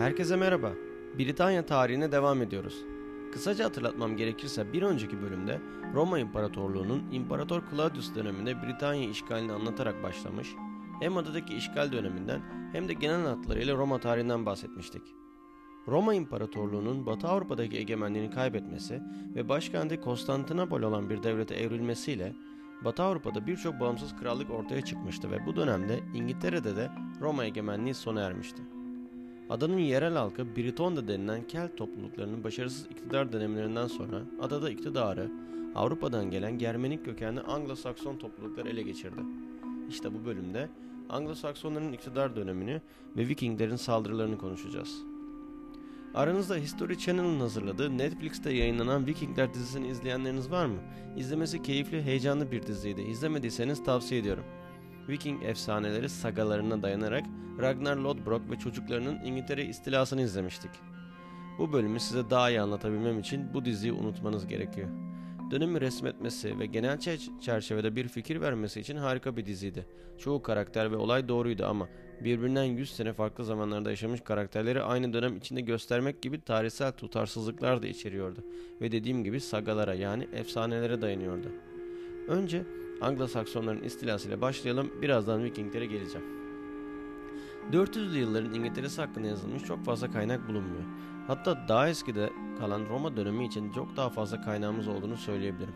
Herkese merhaba. Britanya tarihine devam ediyoruz. Kısaca hatırlatmam gerekirse bir önceki bölümde Roma İmparatorluğu'nun İmparator Claudius döneminde Britanya işgalini anlatarak başlamış, hem adadaki işgal döneminden hem de genel hatlarıyla Roma tarihinden bahsetmiştik. Roma İmparatorluğu'nun Batı Avrupa'daki egemenliğini kaybetmesi ve başkenti Konstantinopol olan bir devlete evrilmesiyle Batı Avrupa'da birçok bağımsız krallık ortaya çıkmıştı ve bu dönemde İngiltere'de de Roma egemenliği sona ermişti. Adanın yerel halkı Britonda denilen Kelt topluluklarının başarısız iktidar dönemlerinden sonra adada iktidarı Avrupa'dan gelen Germenik kökenli Anglo-Sakson topluluklar ele geçirdi. İşte bu bölümde Anglo-Saksonların iktidar dönemini ve Vikinglerin saldırılarını konuşacağız. Aranızda History Channel'ın hazırladığı Netflix'te yayınlanan Vikingler dizisini izleyenleriniz var mı? İzlemesi keyifli, heyecanlı bir diziydi. İzlemediyseniz tavsiye ediyorum. Viking efsaneleri sagalarına dayanarak Ragnar Lodbrok ve çocuklarının İngiltere istilasını izlemiştik. Bu bölümü size daha iyi anlatabilmem için bu diziyi unutmanız gerekiyor. Dönemi resmetmesi ve genel çerçevede bir fikir vermesi için harika bir diziydi. Çoğu karakter ve olay doğruydu ama birbirinden 100 sene farklı zamanlarda yaşamış karakterleri aynı dönem içinde göstermek gibi tarihsel tutarsızlıklar da içeriyordu. Ve dediğim gibi sagalara yani efsanelere dayanıyordu. Önce Anglo-Saksonların istilasıyla başlayalım birazdan Vikinglere geleceğim. 400'lü yılların İngiltere'si hakkında yazılmış çok fazla kaynak bulunmuyor. Hatta daha eskide kalan Roma dönemi için çok daha fazla kaynağımız olduğunu söyleyebilirim.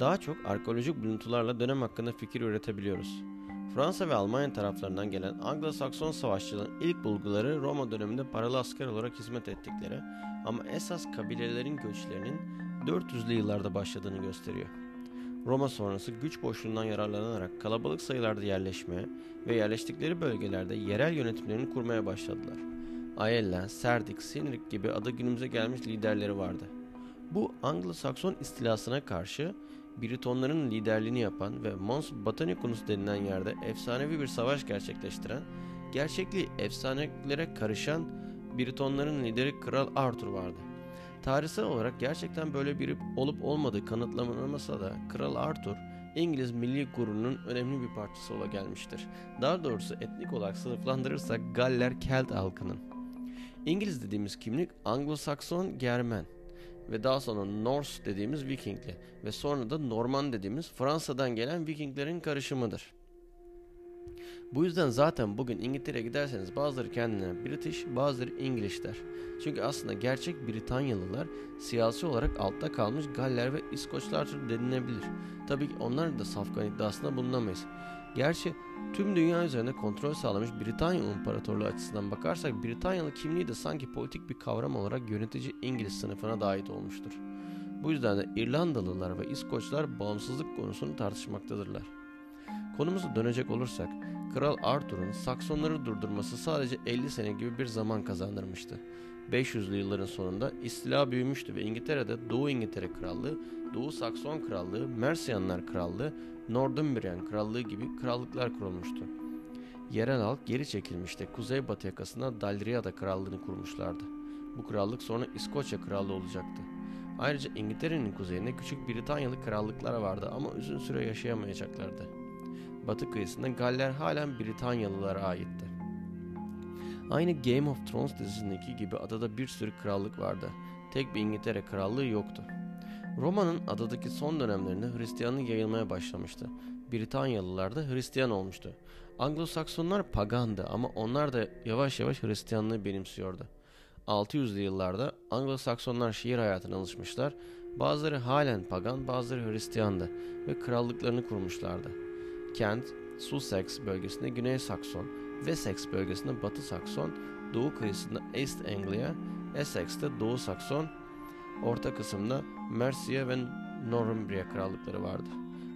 Daha çok arkeolojik buluntularla dönem hakkında fikir üretebiliyoruz. Fransa ve Almanya taraflarından gelen Anglo-Sakson savaşçıların ilk bulguları Roma döneminde paralı asker olarak hizmet ettikleri ama esas kabilelerin göçlerinin 400'lü yıllarda başladığını gösteriyor. Roma sonrası güç boşluğundan yararlanarak kalabalık sayılarda yerleşmeye ve yerleştikleri bölgelerde yerel yönetimlerini kurmaya başladılar. Aella, Serdik, Sinrik gibi adı günümüze gelmiş liderleri vardı. Bu Anglo-Sakson istilasına karşı Britonların liderliğini yapan ve Mons Botanicus denilen yerde efsanevi bir savaş gerçekleştiren, gerçekliği efsanelere karışan Britonların lideri Kral Arthur vardı. Tarihsel olarak gerçekten böyle biri olup olmadığı kanıtlanamasa da Kral Arthur İngiliz milli gururunun önemli bir parçası ola gelmiştir. Daha doğrusu etnik olarak sınıflandırırsak Galler Kelt halkının. İngiliz dediğimiz kimlik Anglo-Sakson Germen ve daha sonra Norse dediğimiz Vikingli ve sonra da Norman dediğimiz Fransa'dan gelen Vikinglerin karışımıdır. Bu yüzden zaten bugün İngiltere'ye giderseniz bazıları kendine British, bazıları English der. Çünkü aslında gerçek Britanyalılar siyasi olarak altta kalmış Galler ve İskoçlar türü denilebilir. Tabii ki onların da safkan iddiasında bulunamayız. Gerçi tüm dünya üzerinde kontrol sağlamış Britanya İmparatorluğu açısından bakarsak Britanyalı kimliği de sanki politik bir kavram olarak yönetici İngiliz sınıfına da ait olmuştur. Bu yüzden de İrlandalılar ve İskoçlar bağımsızlık konusunu tartışmaktadırlar. Konumuza dönecek olursak, Kral Arthur'un Saksonları durdurması sadece 50 sene gibi bir zaman kazandırmıştı. 500'lü yılların sonunda istila büyümüştü ve İngiltere'de Doğu İngiltere Krallığı, Doğu Sakson Krallığı, Mercianlar Krallığı, Northumbrian Krallığı gibi krallıklar kurulmuştu. Yerel halk geri çekilmişti. Kuzeybatı yakasında Dalriada Krallığını kurmuşlardı. Bu krallık sonra İskoçya Krallığı olacaktı. Ayrıca İngiltere'nin kuzeyinde küçük Britanyalı krallıklar vardı ama uzun süre yaşayamayacaklardı. Batı kıyısında Galler halen Britanyalılara aitti. Aynı Game of Thrones dizisindeki gibi adada bir sürü krallık vardı. Tek bir İngiltere krallığı yoktu. Roma'nın adadaki son dönemlerinde Hristiyanlık yayılmaya başlamıştı. Britanyalılar da Hristiyan olmuştu. Anglo-Saksonlar pagandı ama onlar da yavaş yavaş Hristiyanlığı benimsiyordu. 600'lü yıllarda Anglo-Saksonlar şehir hayatına alışmışlar. Bazıları halen pagan, bazıları Hristiyandı ve krallıklarını kurmuşlardı. Kent, Sussex bölgesinde Güney Sakson, Wessex bölgesinde Batı Sakson, Doğu kıyısında East Anglia, Essex'te Doğu Sakson, orta kısımda Mercia ve Northumbria krallıkları vardı.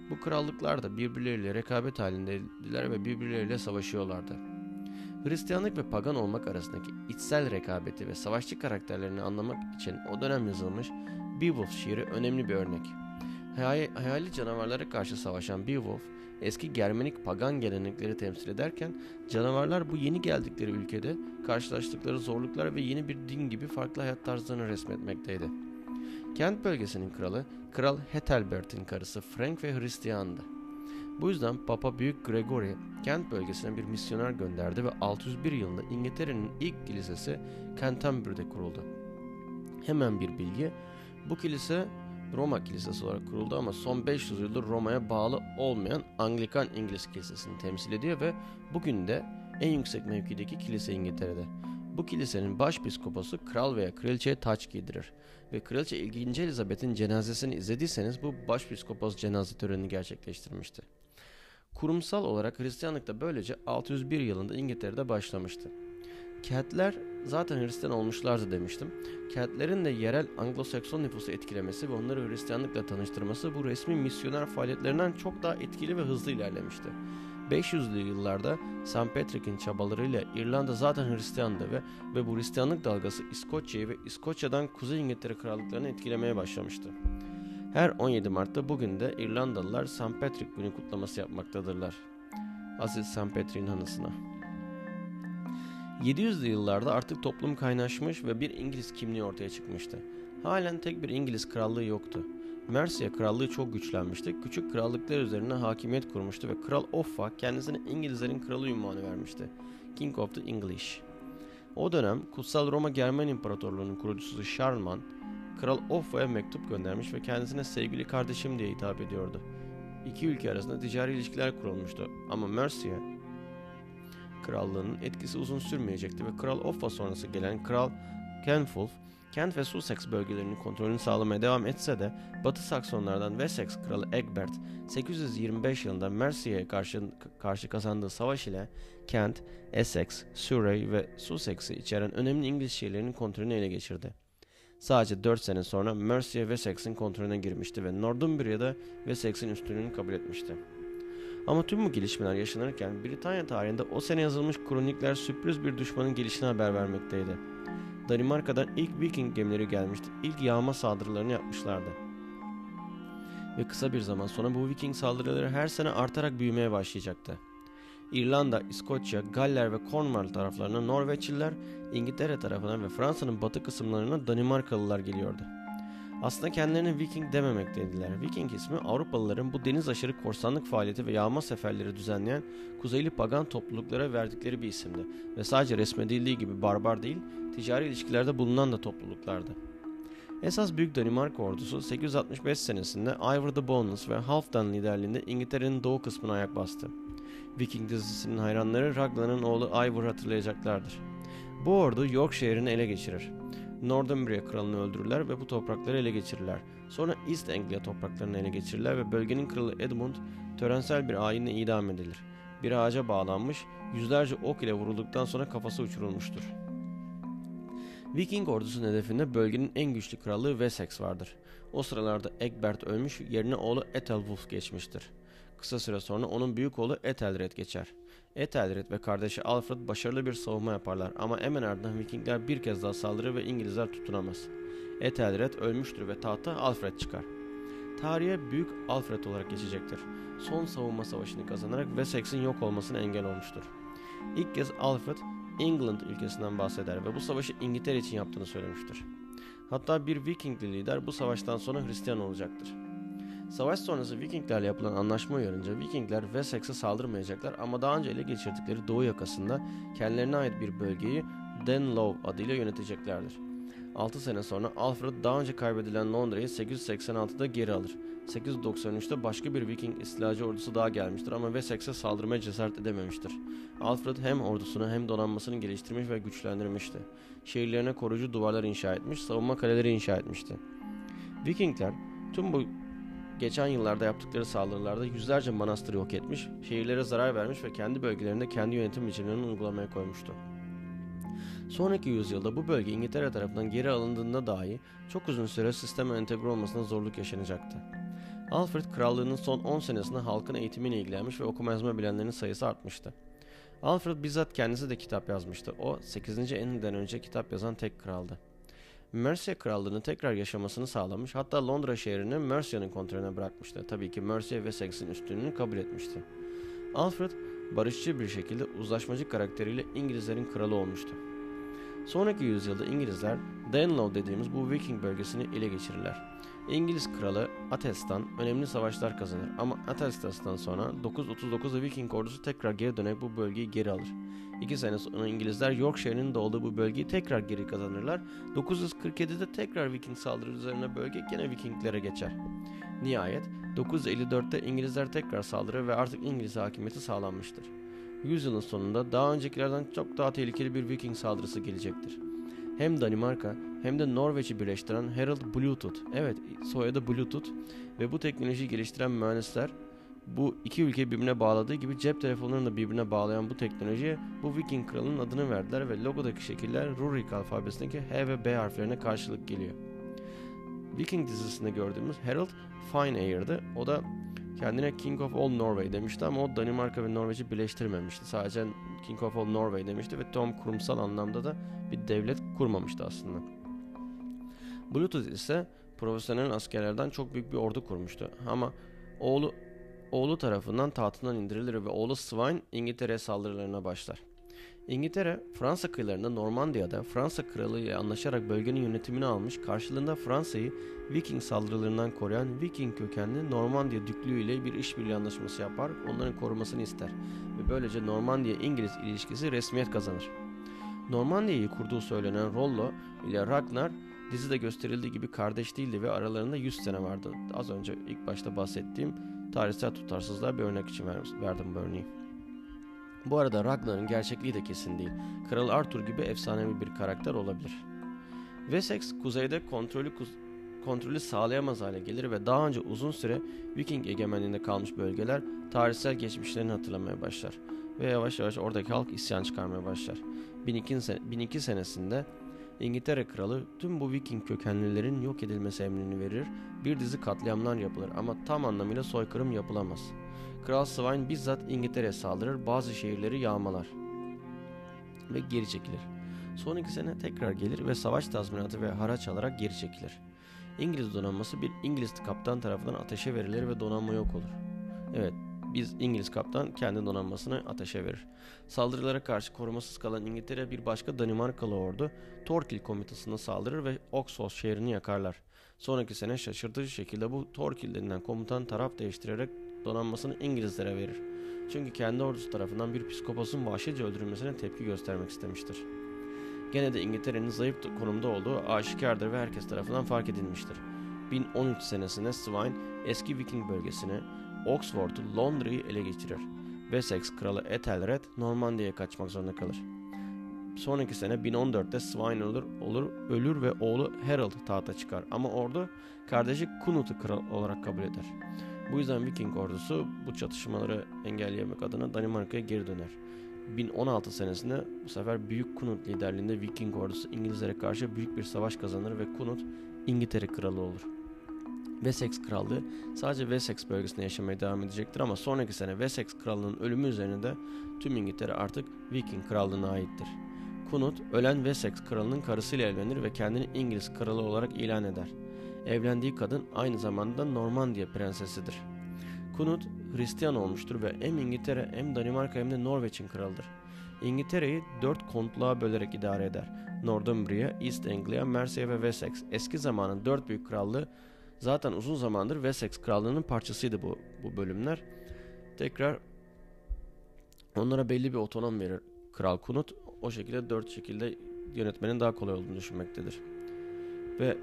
Bu krallıklar da birbirleriyle rekabet halindeydiler ve birbirleriyle savaşıyorlardı. Hristiyanlık ve pagan olmak arasındaki içsel rekabeti ve savaşçı karakterlerini anlamak için o dönem yazılmış Beowulf şiiri önemli bir örnek. Hayali canavarlara karşı savaşan Beowulf, eski Germenik pagan gelenekleri temsil ederken canavarlar bu yeni geldikleri ülkede karşılaştıkları zorluklar ve yeni bir din gibi farklı hayat tarzlarını resmetmekteydi. Kent bölgesinin kralı, Kral Hetelbert'in karısı Frank ve Hristiyandı. Bu yüzden Papa Büyük Gregory Kent bölgesine bir misyoner gönderdi ve 601 yılında İngiltere'nin ilk kilisesi Canterbury'de kuruldu. Hemen bir bilgi, bu kilise Roma Kilisesi olarak kuruldu ama son 500 yıldır Roma'ya bağlı olmayan Anglikan İngiliz Kilisesi'ni temsil ediyor ve bugün de en yüksek mevkideki kilise İngiltere'de. Bu kilisenin başpiskoposu kral veya kraliçeye taç giydirir. Ve kraliçe 2. Elizabeth'in cenazesini izlediyseniz bu başpiskopos cenaze törenini gerçekleştirmişti. Kurumsal olarak Hristiyanlık da böylece 601 yılında İngiltere'de başlamıştı. Keltler zaten Hristiyan olmuşlardı demiştim. Keltlerin de yerel Anglo-Sakson nüfusu etkilemesi ve onları Hristiyanlıkla tanıştırması bu resmi misyoner faaliyetlerinden çok daha etkili ve hızlı ilerlemişti. 500'lü yıllarda St. Patrick'in çabalarıyla İrlanda zaten Hristiyandı ve, ve bu Hristiyanlık dalgası İskoçya'yı ve İskoçya'dan Kuzey İngiltere krallıklarını etkilemeye başlamıştı. Her 17 Mart'ta bugün de İrlandalılar St. Patrick günü kutlaması yapmaktadırlar. Aziz St. Patrick'in anısına. 700'lü yıllarda artık toplum kaynaşmış ve bir İngiliz kimliği ortaya çıkmıştı. Halen tek bir İngiliz krallığı yoktu. Mercia krallığı çok güçlenmişti. Küçük krallıklar üzerine hakimiyet kurmuştu ve Kral Offa kendisine İngilizlerin kralı ünvanı vermişti. King of the English. O dönem Kutsal Roma Germen İmparatorluğu'nun kurucusu Charlemagne, Kral Offa'ya mektup göndermiş ve kendisine sevgili kardeşim diye hitap ediyordu. İki ülke arasında ticari ilişkiler kurulmuştu ama Mercia krallığının etkisi uzun sürmeyecekti ve Kral Offa sonrası gelen Kral Kenfulf Kent ve Sussex bölgelerinin kontrolünü sağlamaya devam etse de Batı Saksonlardan Wessex kralı Egbert 825 yılında Mercia'ya karşı, karşı kazandığı savaş ile Kent, Essex, Surrey ve Sussex'i içeren önemli İngiliz şehirlerinin kontrolünü ele geçirdi. Sadece 4 sene sonra Mercia Wessex'in kontrolüne girmişti ve Northumbria'da Wessex'in üstünlüğünü kabul etmişti. Ama tüm bu gelişmeler yaşanırken Britanya tarihinde o sene yazılmış kronikler sürpriz bir düşmanın gelişine haber vermekteydi. Danimarka'dan ilk Viking gemileri gelmişti. İlk yağma saldırılarını yapmışlardı. Ve kısa bir zaman sonra bu Viking saldırıları her sene artarak büyümeye başlayacaktı. İrlanda, İskoçya, Galler ve Cornwall taraflarına Norveçliler, İngiltere tarafına ve Fransa'nın batı kısımlarına Danimarkalılar geliyordu. Aslında kendilerine Viking dememekteydiler. Viking ismi Avrupalıların bu deniz aşırı korsanlık faaliyeti ve yağma seferleri düzenleyen Kuzeyli pagan topluluklara verdikleri bir isimdi ve sadece resmedildiği gibi barbar değil, ticari ilişkilerde bulunan da topluluklardı. Esas Büyük Danimarka ordusu 865 senesinde Ivor the Boneless ve Halfdan liderliğinde İngiltere'nin doğu kısmına ayak bastı. Viking dizisinin hayranları Ragnar'ın oğlu Ivor'u hatırlayacaklardır. Bu ordu York şehrini ele geçirir. Northumbria kralını öldürürler ve bu toprakları ele geçirirler. Sonra East Anglia topraklarını ele geçirirler ve bölgenin kralı Edmund törensel bir ayinle idam edilir. Bir ağaca bağlanmış, yüzlerce ok ile vurulduktan sonra kafası uçurulmuştur. Viking ordusunun hedefinde bölgenin en güçlü krallığı Wessex vardır. O sıralarda Egbert ölmüş, yerine oğlu Ethelwulf geçmiştir. Kısa süre sonra onun büyük oğlu Ethelred geçer. Ethelred ve kardeşi Alfred başarılı bir savunma yaparlar ama hemen ardından Vikingler bir kez daha saldırır ve İngilizler tutunamaz. Ethelred ölmüştür ve tahta Alfred çıkar. Tarihe Büyük Alfred olarak geçecektir. Son savunma savaşını kazanarak Wessex'in yok olmasına engel olmuştur. İlk kez Alfred, England ülkesinden bahseder ve bu savaşı İngiltere için yaptığını söylemiştir. Hatta bir Vikingli lider bu savaştan sonra Hristiyan olacaktır. Savaş sonrası Vikinglerle yapılan anlaşma uyarınca Vikingler Wessex'e saldırmayacaklar ama daha önce ele geçirdikleri doğu yakasında kendilerine ait bir bölgeyi Danelaw adıyla yöneteceklerdir. 6 sene sonra Alfred daha önce kaybedilen Londra'yı 886'da geri alır. 893'te başka bir Viking istilacı ordusu daha gelmiştir ama Wessex'e saldırmaya cesaret edememiştir. Alfred hem ordusunu hem donanmasını geliştirmiş ve güçlendirmişti. Şehirlerine koruyucu duvarlar inşa etmiş, savunma kaleleri inşa etmişti. Vikingler tüm bu geçen yıllarda yaptıkları saldırılarda yüzlerce manastır yok etmiş, şehirlere zarar vermiş ve kendi bölgelerinde kendi yönetim biçimlerini uygulamaya koymuştu. Sonraki yüzyılda bu bölge İngiltere tarafından geri alındığında dahi çok uzun süre sisteme entegre olmasına zorluk yaşanacaktı. Alfred krallığının son 10 senesinde halkın eğitimiyle ilgilenmiş ve okuma yazma bilenlerin sayısı artmıştı. Alfred bizzat kendisi de kitap yazmıştı. O 8. Henry'den önce kitap yazan tek kraldı. Mercia krallığını tekrar yaşamasını sağlamış hatta Londra şehrini Mercia'nın kontrolüne bırakmıştı. Tabii ki Mercia ve Wessex'in üstünlüğünü kabul etmişti. Alfred barışçı bir şekilde uzlaşmacı karakteriyle İngilizlerin kralı olmuştu. Sonraki yüzyılda İngilizler Danelaw dediğimiz bu Viking bölgesini ele geçirirler. İngiliz kralı Atelstan önemli savaşlar kazanır ama Atelstas'tan sonra 939'da Viking ordusu tekrar geri dönerek bu bölgeyi geri alır. İki sene sonra İngilizler Yorkshire'nin de olduğu bu bölgeyi tekrar geri kazanırlar. 947'de tekrar Viking saldırı üzerine bölge gene Vikinglere geçer. Nihayet 954'te İngilizler tekrar saldırır ve artık İngiliz hakimiyeti sağlanmıştır. Yüzyılın sonunda daha öncekilerden çok daha tehlikeli bir Viking saldırısı gelecektir. Hem Danimarka hem de Norveç'i birleştiren Harald Bluetooth, evet soyadı Bluetooth ve bu teknolojiyi geliştiren mühendisler bu iki ülkeyi birbirine bağladığı gibi cep telefonlarını da birbirine bağlayan bu teknolojiye bu Viking kralının adını verdiler ve logodaki şekiller Rurik alfabesindeki H ve B harflerine karşılık geliyor. Viking dizisinde gördüğümüz Harold Fineair'dı. O da kendine King of All Norway demişti ama o Danimarka ve Norveç'i birleştirmemişti. Sadece King of All Norway demişti ve Tom kurumsal anlamda da bir devlet kurmamıştı aslında. Bluetooth ise profesyonel askerlerden çok büyük bir ordu kurmuştu. Ama oğlu oğlu tarafından tahtından indirilir ve oğlu Sweyn İngiltere saldırılarına başlar. İngiltere, Fransa kıyılarında Normandiya'da Fransa kralı ile anlaşarak bölgenin yönetimini almış, karşılığında Fransa'yı Viking saldırılarından koruyan Viking kökenli Normandiya Düklüğü ile bir işbirliği anlaşması yapar, onların korumasını ister ve böylece Normandiya-İngiliz ilişkisi resmiyet kazanır. Normandiya'yı kurduğu söylenen Rollo ile Ragnar dizide gösterildiği gibi kardeş değildi ve aralarında 100 sene vardı. Az önce ilk başta bahsettiğim tarihsel tutarsızlığa bir örnek için verdim bu örneği. Bu arada Ragnar'ın gerçekliği de kesin değil. Kral Arthur gibi efsanevi bir karakter olabilir. Wessex kuzeyde kontrolü kontrolü sağlayamaz hale gelir ve daha önce uzun süre Viking egemenliğinde kalmış bölgeler tarihsel geçmişlerini hatırlamaya başlar ve yavaş yavaş oradaki halk isyan çıkarmaya başlar. 1002, sen 1002 senesinde İngiltere kralı tüm bu Viking kökenlilerin yok edilmesi emrini verir, bir dizi katliamlar yapılır ama tam anlamıyla soykırım yapılamaz. Kral Sweyn bizzat İngiltere'ye saldırır, bazı şehirleri yağmalar ve geri çekilir. Son iki sene tekrar gelir ve savaş tazminatı ve haraç alarak geri çekilir. İngiliz donanması bir İngiliz kaptan tarafından ateşe verilir ve donanma yok olur. Evet, biz İngiliz kaptan kendi donanmasını ateşe verir. Saldırılara karşı korumasız kalan İngiltere bir başka Danimarkalı ordu Torkil komutasına saldırır ve Oxford şehrini yakarlar. Sonraki sene şaşırtıcı şekilde bu Torkil denilen komutan taraf değiştirerek donanmasını İngilizlere verir. Çünkü kendi ordusu tarafından bir psikopasın vahşice öldürülmesine tepki göstermek istemiştir. Gene de İngiltere'nin zayıf konumda olduğu aşikardır ve herkes tarafından fark edilmiştir. 1013 senesinde Sweyn eski Viking bölgesine Oxford'u Londra'yı ele geçirir. Wessex kralı Ethelred Normandiya'ya kaçmak zorunda kalır. Sonraki sene 1014'te Sweyn olur, olur, ölür ve oğlu Harold tahta çıkar ama ordu kardeşi Knut'u kral olarak kabul eder. Bu yüzden Viking ordusu bu çatışmaları engellemek adına Danimarka'ya geri döner. 1016 senesinde bu sefer Büyük Knut liderliğinde Viking ordusu İngilizlere karşı büyük bir savaş kazanır ve Knut İngiltere kralı olur. Wessex krallığı sadece Wessex bölgesinde yaşamaya devam edecektir ama sonraki sene Wessex krallığının ölümü üzerine de tüm İngiltere artık Viking krallığına aittir. Knut ölen Wessex kralının karısıyla evlenir ve kendini İngiliz kralı olarak ilan eder. Evlendiği kadın aynı zamanda Normandiya prensesidir. Knut Hristiyan olmuştur ve hem İngiltere hem Danimarka hem de Norveç'in kralıdır. İngiltere'yi dört kontluğa bölerek idare eder. Northumbria, East Anglia, Mercia ve Wessex. Eski zamanın dört büyük krallığı zaten uzun zamandır Wessex krallığının parçasıydı bu, bu bölümler. Tekrar onlara belli bir otonom verir Kral Kunut. O şekilde dört şekilde yönetmenin daha kolay olduğunu düşünmektedir. Ve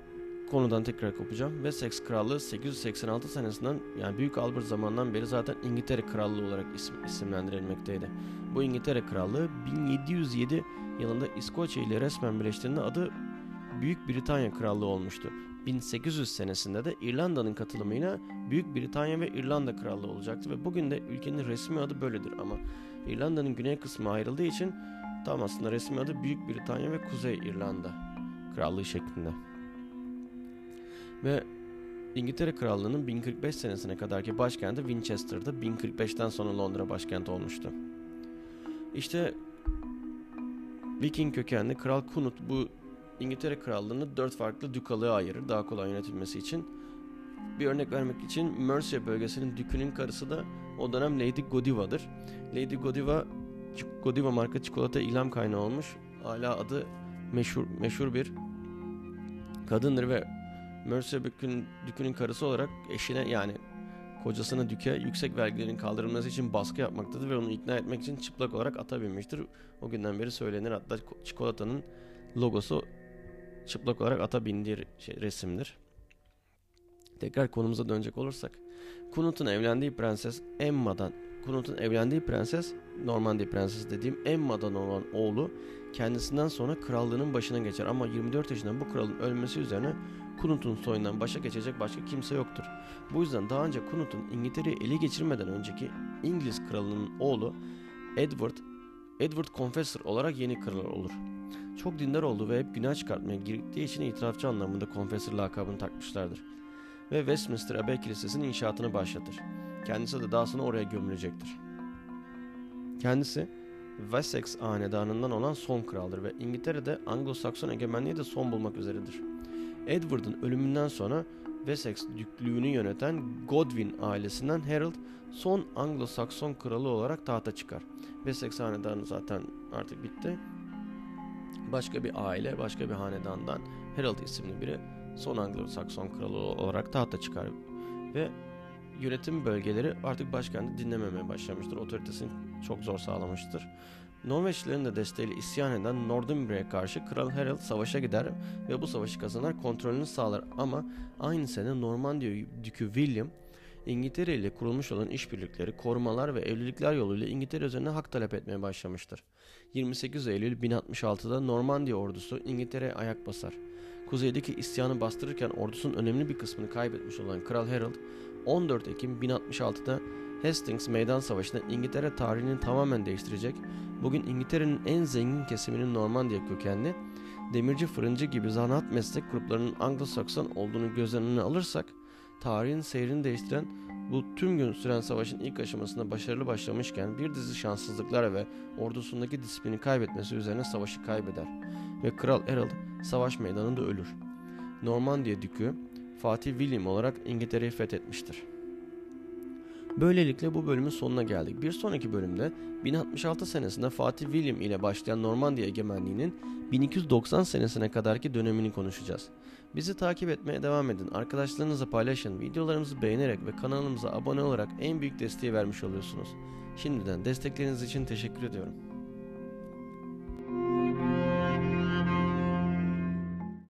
konudan tekrar kopacağım. Wessex Krallığı 886 senesinden yani Büyük Albert zamanından beri zaten İngiltere Krallığı olarak isim, isimlendirilmekteydi. Bu İngiltere Krallığı 1707 yılında İskoçya ile resmen birleştiğinde adı Büyük Britanya Krallığı olmuştu. 1800 senesinde de İrlanda'nın katılımıyla Büyük Britanya ve İrlanda Krallığı olacaktı ve bugün de ülkenin resmi adı böyledir ama İrlanda'nın güney kısmı ayrıldığı için tam aslında resmi adı Büyük Britanya ve Kuzey İrlanda Krallığı şeklinde. Ve İngiltere Krallığı'nın 1045 senesine kadarki başkenti Winchester'da 1045'ten sonra Londra başkenti olmuştu. İşte Viking kökenli Kral Knut bu İngiltere Krallığı'nı dört farklı dükalığa ayırır daha kolay yönetilmesi için. Bir örnek vermek için Mercia bölgesinin dükünün karısı da o dönem Lady Godiva'dır. Lady Godiva, Godiva marka çikolata ilham kaynağı olmuş. Hala adı meşhur meşhur bir kadındır ve Mercia Dükü'nün, Dükü'nün karısı olarak eşine yani kocasına Dük'e yüksek vergilerin kaldırılması için baskı yapmaktadır ve onu ikna etmek için çıplak olarak ata binmiştir. O günden beri söylenir hatta çikolatanın logosu çıplak olarak ata bindiği şey, resimdir. Tekrar konumuza dönecek olursak. Kunut'un evlendiği prenses Emma'dan Kunut'un evlendiği prenses Normandiya prensesi dediğim Emma'dan olan oğlu kendisinden sonra krallığının başına geçer ama 24 yaşında bu kralın ölmesi üzerine Kunut'un soyundan başa geçecek başka kimse yoktur. Bu yüzden daha önce Kunut'un İngiltere'yi ele geçirmeden önceki İngiliz kralının oğlu Edward Edward Confessor olarak yeni kral olur. Çok dindar oldu ve hep günah çıkartmaya girdiği için itirafçı anlamında Confessor lakabını takmışlardır. Ve Westminster Abbey Kilisesi'nin inşaatını başlatır. Kendisi de daha sonra oraya gömülecektir. Kendisi Wessex hanedanından olan son kraldır ve İngiltere'de Anglo-Sakson egemenliği de son bulmak üzeredir. Edward'ın ölümünden sonra Wessex düklüğünü yöneten Godwin ailesinden Harold son Anglo-Sakson kralı olarak tahta çıkar. Wessex hanedanı zaten artık bitti. Başka bir aile, başka bir hanedandan Harold isimli biri son Anglo-Sakson kralı olarak tahta çıkar. Ve yönetim bölgeleri artık başkenti dinlememeye başlamıştır. Otoritesini çok zor sağlamıştır. Norveçlilerin de desteğiyle isyan eden Northumbria'ya karşı Kral Harald savaşa gider ve bu savaşı kazanır kontrolünü sağlar ama aynı sene Normandiya Dükü William İngiltere ile kurulmuş olan işbirlikleri, korumalar ve evlilikler yoluyla İngiltere üzerine hak talep etmeye başlamıştır. 28 Eylül 1066'da Normandiya ordusu İngiltere'ye ayak basar. Kuzeydeki isyanı bastırırken ordusunun önemli bir kısmını kaybetmiş olan Kral Harold 14 Ekim 1066'da Hastings Meydan Savaşı'nda İngiltere tarihini tamamen değiştirecek, bugün İngiltere'nin en zengin kesiminin Normandiya kökenli, demirci fırıncı gibi zanaat meslek gruplarının Anglo-Sakson olduğunu göz önüne alırsak, tarihin seyrini değiştiren bu tüm gün süren savaşın ilk aşamasında başarılı başlamışken bir dizi şanssızlıklar ve ordusundaki disiplini kaybetmesi üzerine savaşı kaybeder ve Kral Errol savaş meydanında ölür. Normandiya Dükü Fatih William olarak İngiltere'yi fethetmiştir. Böylelikle bu bölümün sonuna geldik. Bir sonraki bölümde 1066 senesinde Fatih William ile başlayan Normandiya egemenliğinin 1290 senesine kadarki dönemini konuşacağız. Bizi takip etmeye devam edin. Arkadaşlarınızla paylaşın. Videolarımızı beğenerek ve kanalımıza abone olarak en büyük desteği vermiş oluyorsunuz. Şimdiden destekleriniz için teşekkür ediyorum.